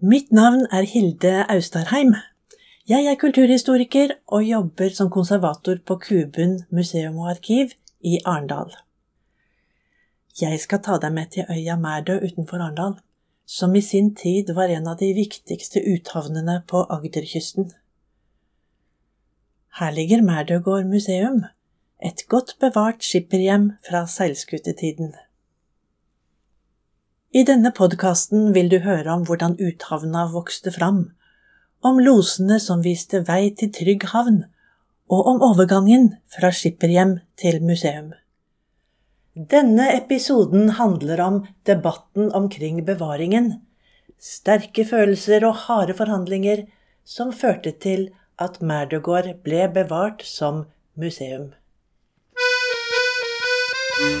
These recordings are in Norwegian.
Mitt navn er Hilde Austarheim. Jeg er kulturhistoriker og jobber som konservator på Kubun museum og arkiv i Arendal. Jeg skal ta deg med til øya Mærdø utenfor Arendal, som i sin tid var en av de viktigste uthavnene på Agderkysten. Her ligger Mærdøgård museum, et godt bevart skipperhjem fra seilskutetiden. I denne podkasten vil du høre om hvordan uthavna vokste fram, om losene som viste vei til trygg havn, og om overgangen fra skipperhjem til museum. Denne episoden handler om debatten omkring bevaringen, sterke følelser og harde forhandlinger som førte til at Merdegård ble bevart som museum. Kjære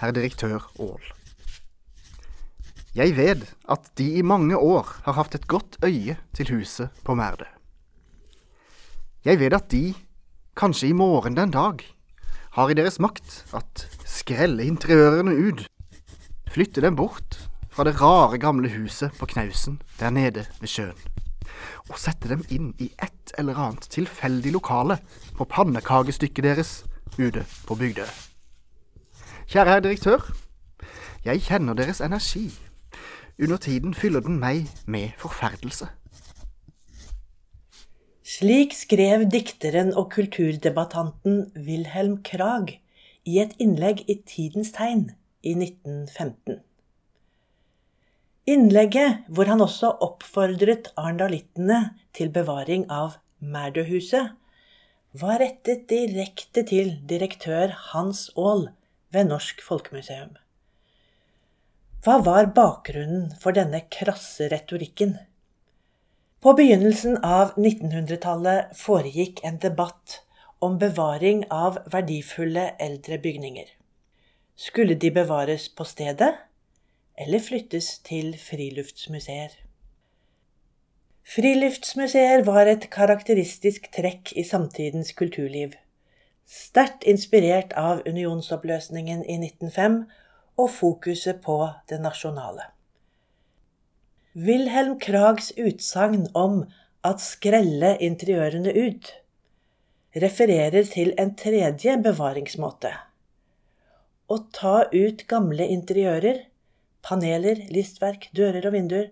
herr direktør Aall. Jeg vet at De i mange år har hatt et godt øye til huset på Merde. Jeg vet at De, kanskje i morgen den dag, har i deres makt at skrelle interiørene ut, flytte dem bort fra det rare gamle huset på Knausen der nede ved sjøen, og sette dem inn i et eller annet tilfeldig lokale på pannekakestykket deres ute på Bygdøy. Kjære herr direktør. Jeg kjenner deres energi. Under tiden fyller den meg med forferdelse. Slik skrev dikteren og kulturdebattanten Wilhelm Krag i et innlegg i Tidens Tegn i 1915. Innlegget, hvor han også oppfordret arendalittene til bevaring av Mærdøhuset, var rettet direkte til direktør Hans Aall ved Norsk Folkemuseum. Hva var bakgrunnen for denne krasse retorikken? På begynnelsen av 1900-tallet foregikk en debatt om bevaring av verdifulle eldre bygninger. Skulle de bevares på stedet, eller flyttes til friluftsmuseer? Friluftsmuseer var et karakteristisk trekk i samtidens kulturliv sterkt inspirert av unionsoppløsningen i 1905 og fokuset på det nasjonale. Wilhelm Krags utsagn om at skrelle interiørene ut refererer til en tredje bevaringsmåte. Å ta ut gamle interiører, paneler, listverk, dører og vinduer,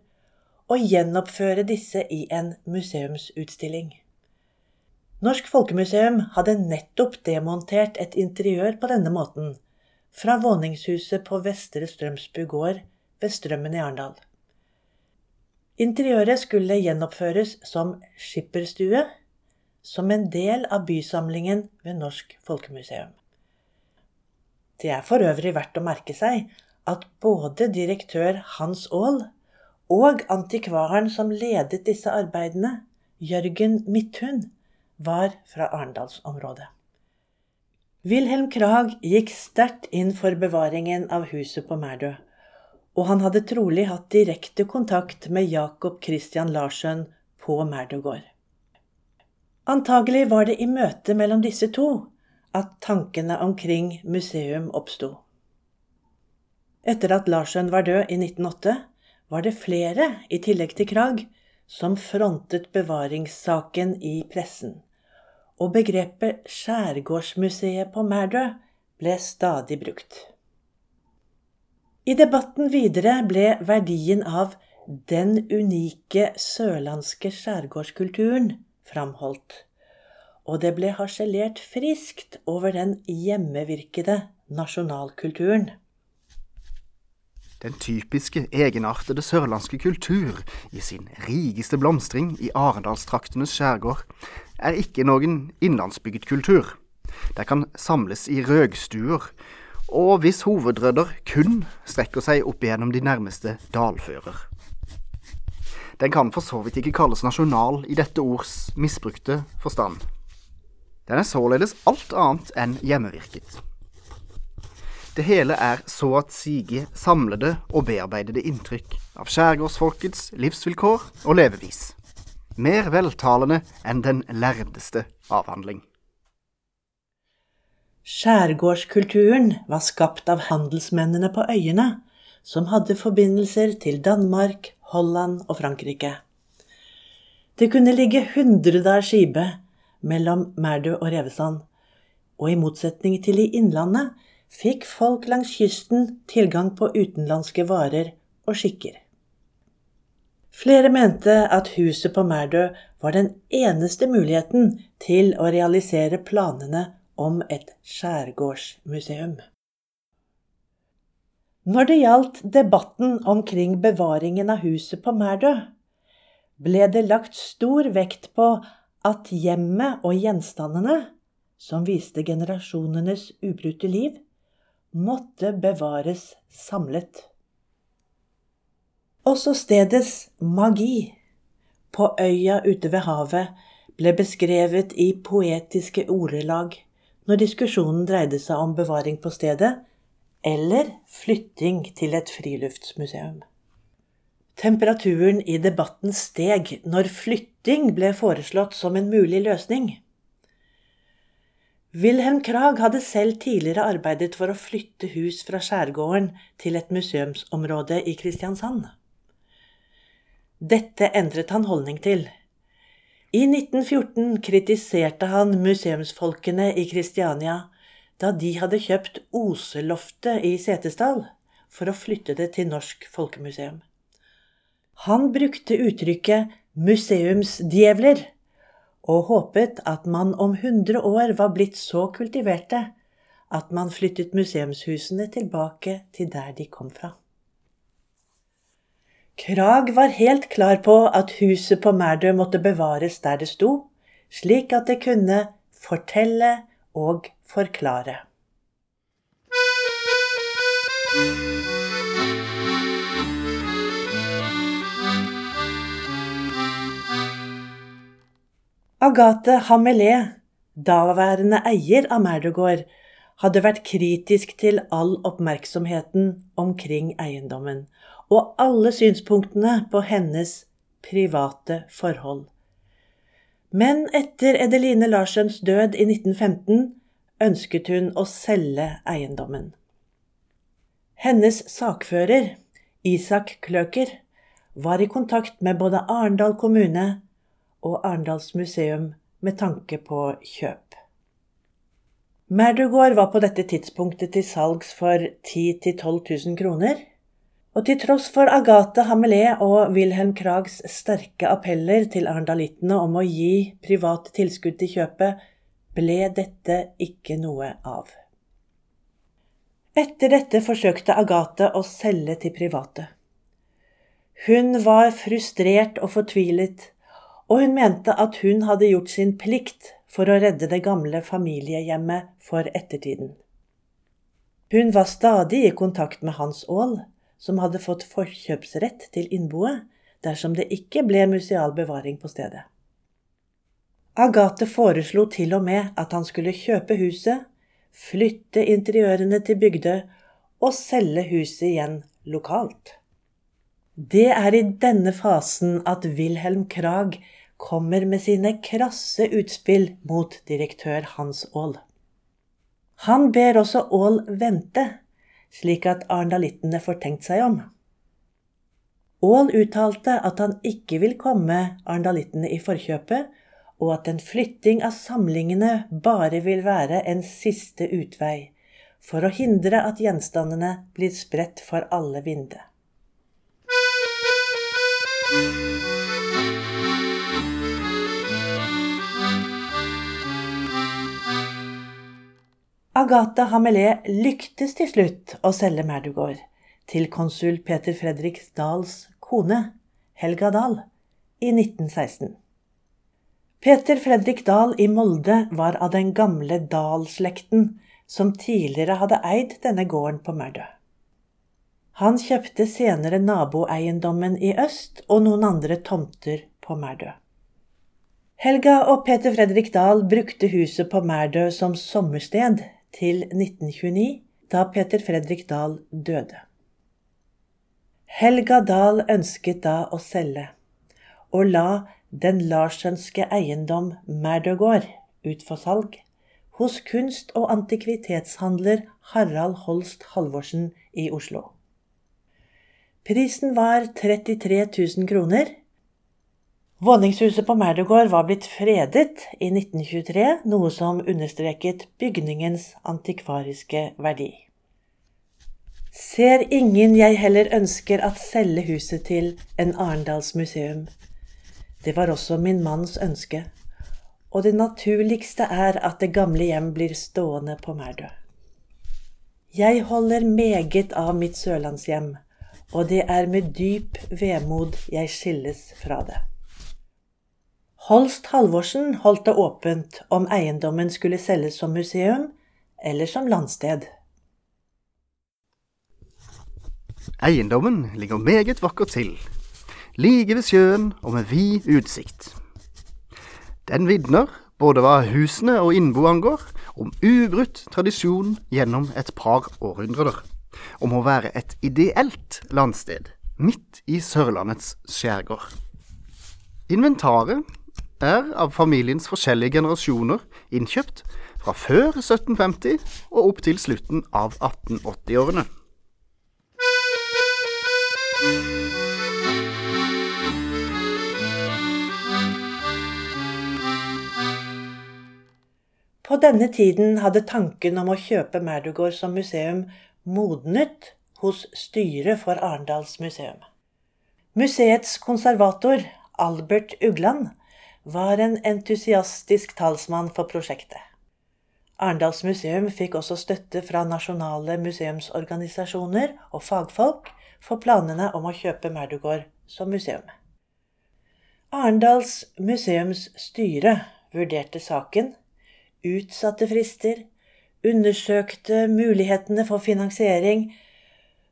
og gjenoppføre disse i en museumsutstilling. Norsk Folkemuseum hadde nettopp demontert et interiør på denne måten, fra våningshuset på Vestre Strømsbu gård ved Strømmen i Arendal. Interiøret skulle gjenoppføres som skipperstue, som en del av bysamlingen ved Norsk Folkemuseum. Det er for øvrig verdt å merke seg at både direktør Hans Aall og antikvaren som ledet disse arbeidene, Jørgen Midthun, var fra Arendalsområdet. Wilhelm Krag gikk sterkt inn for bevaringen av huset på Merdø, og han hadde trolig hatt direkte kontakt med Jacob Christian Larsen på Merdøgård. Antagelig var det i møtet mellom disse to at tankene omkring museum oppsto. Etter at Larsen var død i 1908, var det flere, i tillegg til Krag, som frontet bevaringssaken i pressen og begrepet Skjærgårdsmuseet på Mærdø ble stadig brukt. I debatten videre ble verdien av den unike sørlandske skjærgårdskulturen framholdt, og det ble harselert friskt over den hjemmevirkede nasjonalkulturen. Den typiske, egenartede sørlandske kultur i sin rikeste blomstring i Arendalstraktenes skjærgård er ikke noen innlandsbygd kultur. Der kan samles i røgstuer, og hvis hovedrødder kun strekker seg opp igjennom de nærmeste dalfører. Den kan for så vidt ikke kalles nasjonal i dette ords misbrukte forstand. Den er således alt annet enn hjemmevirket. Det hele er så at sige samlede og bearbeidede inntrykk av skjærgårdsfolkets livsvilkår og levevis. Mer veltalende enn den lærdeste avhandling. Skjærgårdskulturen var skapt av handelsmennene på øyene, som hadde forbindelser til Danmark, Holland og Frankrike. Det kunne ligge hundredager skipe mellom Merdø og Revesand, og i motsetning til i Innlandet fikk folk langs kysten tilgang på utenlandske varer og skikker. Flere mente at huset på Merdø var den eneste muligheten til å realisere planene om et skjærgårdsmuseum. Når det gjaldt debatten omkring bevaringen av huset på Merdø, ble det lagt stor vekt på at hjemmet og gjenstandene, som viste generasjonenes ubrutte liv, måtte bevares samlet. Også stedets magi, på øya ute ved havet, ble beskrevet i poetiske ordelag når diskusjonen dreide seg om bevaring på stedet eller flytting til et friluftsmuseum. Temperaturen i debatten steg når flytting ble foreslått som en mulig løsning. Wilhelm Krag hadde selv tidligere arbeidet for å flytte hus fra skjærgården til et museumsområde i Kristiansand. Dette endret han holdning til. I 1914 kritiserte han museumsfolkene i Kristiania da de hadde kjøpt Oseloftet i Setesdal for å flytte det til Norsk Folkemuseum. Han brukte uttrykket museumsdjevler og håpet at man om 100 år var blitt så kultiverte at man flyttet museumshusene tilbake til der de kom fra. Krag var helt klar på at huset på Mærdø måtte bevares der det sto, slik at det kunne fortelle og forklare. Agathe Hamelé, daværende eier av Merdegård, hadde vært kritisk til all oppmerksomheten omkring eiendommen og alle synspunktene på hennes private forhold. Men etter Edeline Larsens død i 1915 ønsket hun å selge eiendommen. Hennes sakfører, Isak Kløker, var i kontakt med både Arendal kommune og Arendals museum med tanke på kjøp. Merdugård var på dette tidspunktet til salgs for 10 000-12 000 kroner, og til tross for Agathe Hamelé og Wilhelm Krags sterke appeller til arendalittene om å gi privat tilskudd til kjøpet, ble dette ikke noe av. Etter dette forsøkte Agathe å selge til private. Hun var frustrert og fortvilet og hun mente at hun hadde gjort sin plikt for å redde det gamle familiehjemmet for ettertiden. Hun var stadig i kontakt med Hans Aall, som hadde fått forkjøpsrett til innboet dersom det ikke ble museal bevaring på stedet. Agathe foreslo til og med at han skulle kjøpe huset, flytte interiørene til Bygdø og selge huset igjen lokalt. Det er i denne fasen at Wilhelm Krag kommer med sine krasse utspill mot direktør Hans Aall. Han ber også Aall vente, slik at arendalittene får tenkt seg om. Aall uttalte at han ikke vil komme arendalittene i forkjøpet, og at en flytting av samlingene bare vil være en siste utvei for å hindre at gjenstandene blir spredt for alle vinder. Agathe Hamelé lyktes til slutt å selge Merdugård til konsul Peter Fredrik Dahls kone, Helga Dahl, i 1916. Peter Fredrik Dahl i Molde var av den gamle Dahl-slekten som tidligere hadde eid denne gården på Merdø. Han kjøpte senere naboeiendommen i øst og noen andre tomter på Merdø. Helga og Peter Fredrik Dahl brukte huset på Merdø som sommersted til 1929, da Peter Fredrik Dahl døde. Helga Dahl ønsket da å selge, og la den Larsenske eiendom Merdøgård ut for salg hos kunst- og antikvitetshandler Harald Holst Halvorsen i Oslo. Prisen var 33 000 kroner. Våningshuset på Merdegård var blitt fredet i 1923, noe som understreket bygningens antikvariske verdi. Ser ingen jeg heller ønsker at selge huset til en Arendalsmuseum. Det var også min manns ønske, og det naturligste er at det gamle hjem blir stående på Merdø. Jeg holder meget av mitt sørlandshjem, og det er med dyp vemod jeg skilles fra det. Holst Halvorsen holdt det åpent om eiendommen skulle selges som museum eller som landsted. Eiendommen ligger meget vakkert til, like ved sjøen og med vid utsikt. Den vitner, både hva husene og innbo angår, om ubrutt tradisjon gjennom et par århundrer, om å være et ideelt landsted midt i Sørlandets skjærgård. Inventaret er av familiens forskjellige generasjoner innkjøpt fra før 1750 og opp til slutten av 1880-årene. På denne tiden hadde tanken om å kjøpe Merdugård som museum modnet hos styret for Arendals museum. Museets konservator, Albert Ugland, var en entusiastisk talsmann for prosjektet. Arendals museum fikk også støtte fra nasjonale museumsorganisasjoner og fagfolk for planene om å kjøpe Merdugård som museum. Arendals museums styre vurderte saken, utsatte frister, undersøkte mulighetene for finansiering,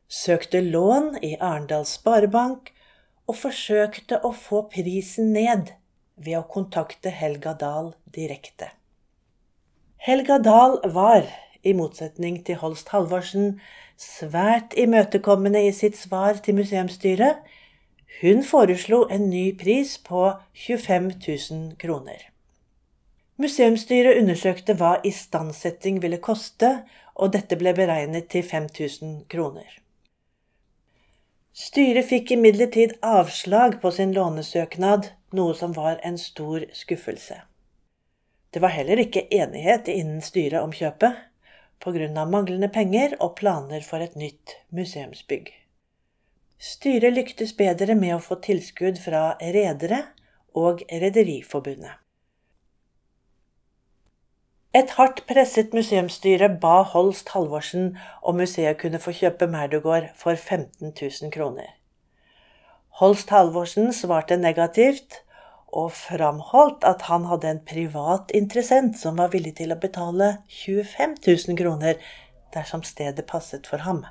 søkte lån i Arendals Sparebank og forsøkte å få prisen ned ved å kontakte Helga Dahl direkte. Helga Dahl var, i motsetning til Holst Halvorsen, svært imøtekommende i sitt svar til museumsstyret. Hun foreslo en ny pris på 25 000 kroner. Museumsstyret undersøkte hva istandsetting ville koste, og dette ble beregnet til 5000 kroner. Styret fikk imidlertid avslag på sin lånesøknad, noe som var en stor skuffelse. Det var heller ikke enighet innen styret om kjøpet, pga. manglende penger og planer for et nytt museumsbygg. Styret lyktes bedre med å få tilskudd fra redere og Rederiforbundet. Et hardt presset museumsstyre ba Holst Halvorsen om museet kunne få kjøpe Merdugård for 15 000 kroner. Holst Halvorsen svarte negativt, og framholdt at han hadde en privat interessent som var villig til å betale 25 000 kroner dersom stedet passet for ham.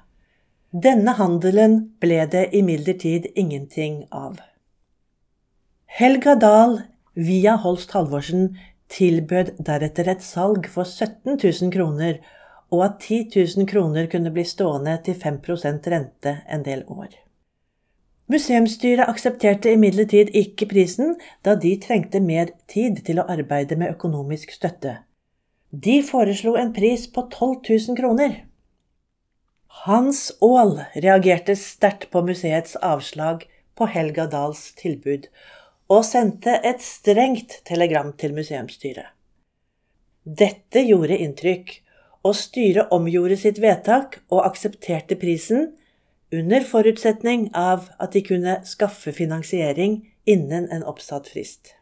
Denne handelen ble det imidlertid ingenting av. Helga Dahl via Holst Halvorsen tilbød deretter et salg for 17 000 kroner, og at 10 000 kroner kunne bli stående til 5% rente en del år. Museumsstyret aksepterte imidlertid ikke prisen, da de trengte mer tid til å arbeide med økonomisk støtte. De foreslo en pris på 12 000 kroner. Hans Aall reagerte sterkt på museets avslag på Helga Dahls tilbud, og sendte et strengt telegram til museumsstyret. Dette gjorde inntrykk, og styret omgjorde sitt vedtak og aksepterte prisen, under forutsetning av at de kunne skaffe finansiering innen en oppsatt frist.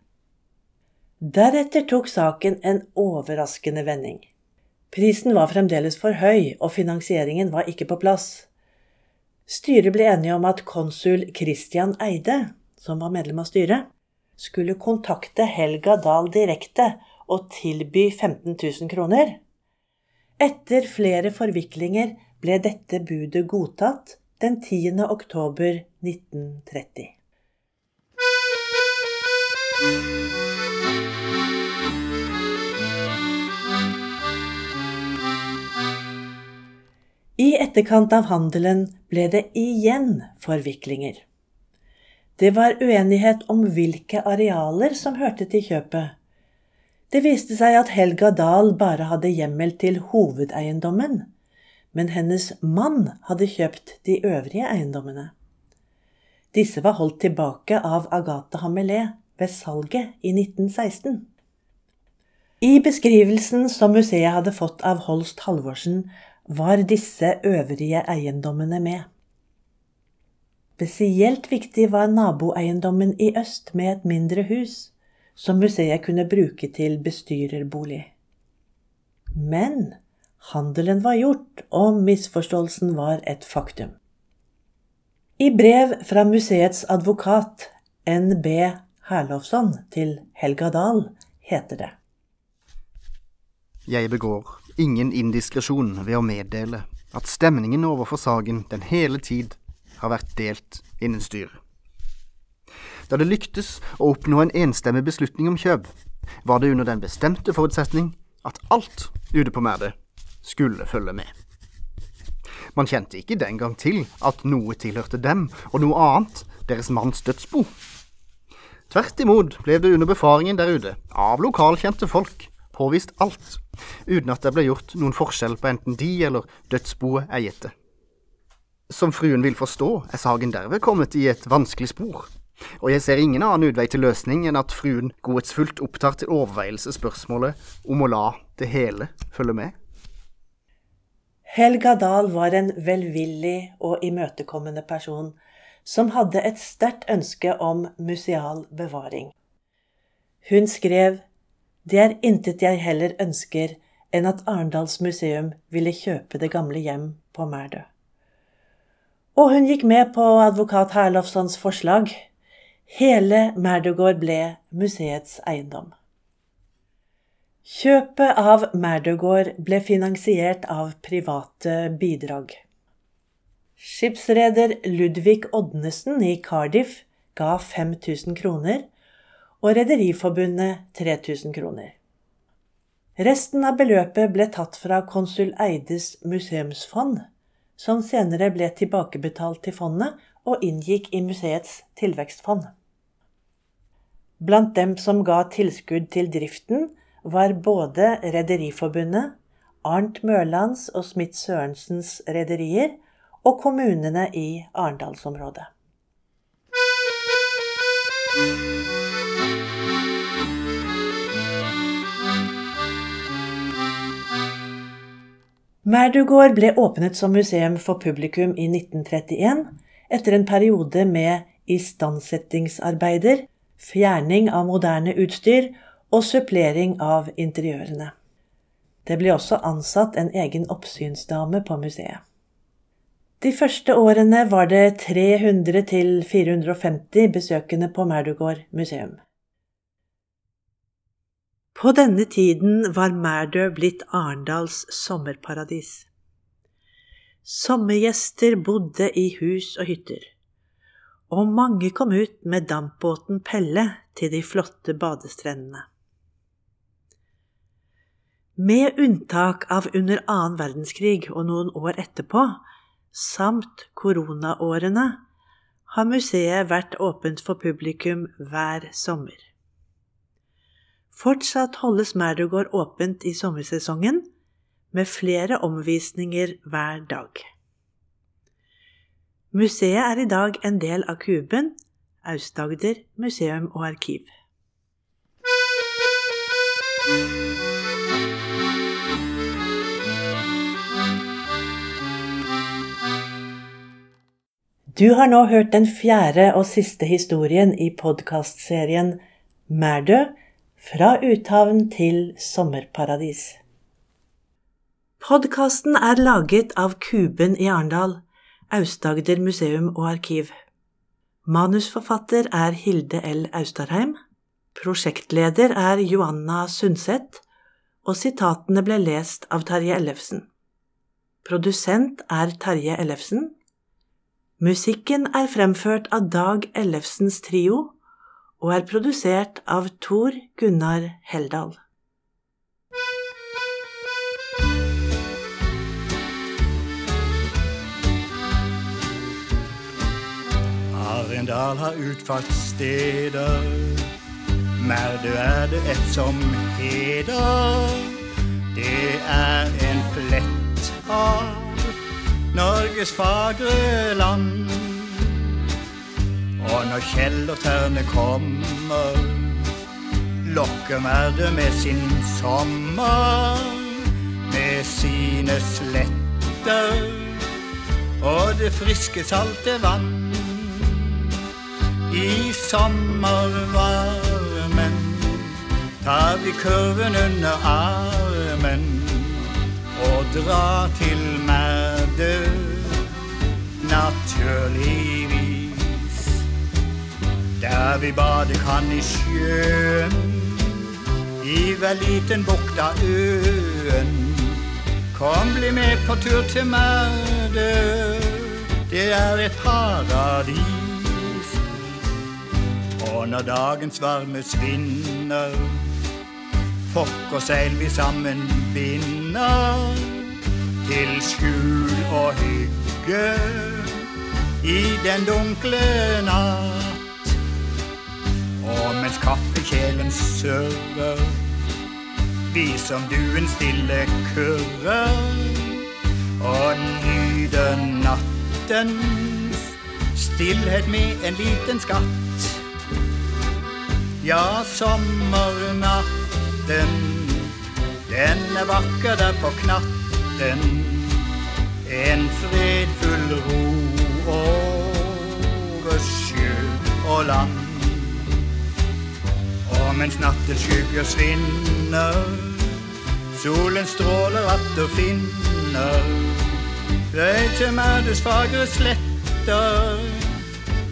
Deretter tok saken en overraskende vending. Prisen var fremdeles for høy, og finansieringen var ikke på plass. Styret ble enige om at konsul Christian Eide, som var medlem av styret, skulle kontakte Helga Dahl direkte og tilby 15 000 kroner. Etter flere forviklinger ble dette budet godtatt den 10. oktober 1930. I etterkant av handelen ble det igjen forviklinger. Det var uenighet om hvilke arealer som hørte til kjøpet. Det viste seg at Helga Dahl bare hadde hjemmel til hovedeiendommen, men hennes mann hadde kjøpt de øvrige eiendommene. Disse var holdt tilbake av Agathe Hamelé ved salget i 1916. I beskrivelsen som museet hadde fått av Holst Halvorsen, var disse øvrige eiendommene med. Spesielt viktig var naboeiendommen i øst med et mindre hus, som museet kunne bruke til bestyrerbolig. Men handelen var gjort, og misforståelsen var et faktum. I brev fra museets advokat, NB Herlovsson, til Helga Dahl, heter det. Jeg begår ingen indiskresjon ved å meddele at stemningen overfor saken den hele tid har vært delt innen styret. Da det lyktes å oppnå en enstemmig beslutning om kjøp, var det under den bestemte forutsetning at alt ute på Merde skulle følge med. Man kjente ikke den gang til at noe tilhørte dem, og noe annet deres manns dødsbo. Tvert imot ble det under befaringen der ute, av lokalkjente folk, påvist alt, uten at det ble gjort noen forskjell på enten de eller dødsboet gitt det. Som fruen vil forstå, er saken derved kommet i et vanskelig spor, og jeg ser ingen annen utvei til løsning enn at fruen godhetsfullt opptar til overveielse spørsmålet om å la det hele følge med. Helga Dahl var en velvillig og imøtekommende person som hadde et sterkt ønske om museal bevaring. Hun skrev det er intet jeg heller ønsker enn at Arendals museum ville kjøpe det gamle hjem på Mærdø. Og hun gikk med på advokat Herlofssons forslag. Hele Mærdøgård ble museets eiendom. Kjøpet av Mærdøgård ble finansiert av private bidrag. Skipsreder Ludvig Odnesen i Cardiff ga 5000 kroner, og Rederiforbundet 3000 kroner. Resten av beløpet ble tatt fra konsul Eides museumsfond, som senere ble tilbakebetalt til fondet og inngikk i museets tilvekstfond. Blant dem som ga tilskudd til driften, var både Rederiforbundet, Arnt Mørlands og Smith Sørensens rederier og kommunene i Arendalsområdet. Merdugård ble åpnet som museum for publikum i 1931 etter en periode med istandsettingsarbeider, fjerning av moderne utstyr og supplering av interiørene. Det ble også ansatt en egen oppsynsdame på museet. De første årene var det 300 450 besøkende på Merdugård museum. På denne tiden var Mærdø blitt Arendals sommerparadis. Sommergjester bodde i hus og hytter, og mange kom ut med dampbåten Pelle til de flotte badestrendene. Med unntak av under annen verdenskrig og noen år etterpå, samt koronaårene, har museet vært åpent for publikum hver sommer. Fortsatt holdes Merdugård åpent i sommersesongen, med flere omvisninger hver dag. Museet er i dag en del av Kuben, Aust-Agder museum og arkiv. Du har nå hørt den fjerde og siste historien i podkastserien Mærdø fra uthavn til sommerparadis. Podkasten er laget av Kuben i Arendal, Aust-Agder museum og arkiv. Manusforfatter er Hilde L. Austarheim. Prosjektleder er Joanna Sundseth, og sitatene ble lest av Terje Ellefsen. Produsent er Terje Ellefsen. Musikken er fremført av Dag Ellefsens trio og er produsert av Tor Gunnar Heldal. Arendal har utfartssteder. Merdu er det et som heder. Det er en plett av Norges fagre land. Og når Kjell kommer, lokker Merde med sin sommer. Med sine sletter og det friske, salte vann. I sommervarmen tar vi kurven under armen og drar til Merdø, naturligvis. Der vi bade kan i sjøen, i vel liten bukt av øen. Kom, bli med på tur til Merde, det er et paradis. Og når dagens varme svinner, fokk og seil vi sammen binder. Til skjul og hygge i den dunkle natt. Mens kaffekjelen surrer, vi som duen stille kurrer. Og nyter nattens stillhet med en liten skatt. Ja, sommernatten, den er vakker der på knatten. En fredfull ro over sjø og land. Og mens nattens skygger svinner, solen stråler atter finner. Vei til Merdus fagre sletter,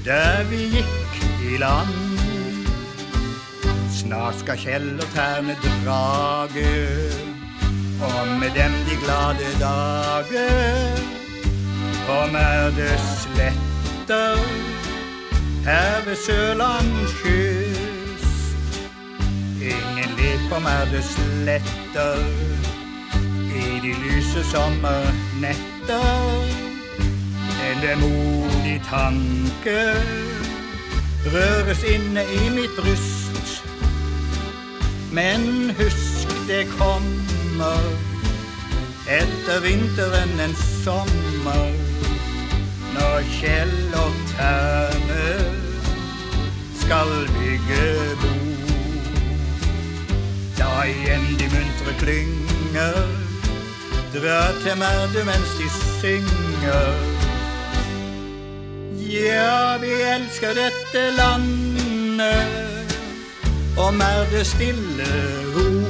der vi gikk i land. Snart skal Kjell og Terne drage, og med dem de glade dager. På Merdus sletter, her ved Sørlands kyst. Ingen lek på sletter, i de lyse sommernetter. En demodig tanke røres inne i mitt bryst. Men husk, det kommer etter vinteren en sommer. Når Kjell og Terne skal bygge bo. Da igjen de muntre klynger drar til Merde mens de synger. Ja, vi elsker dette landet og Merde stille ro.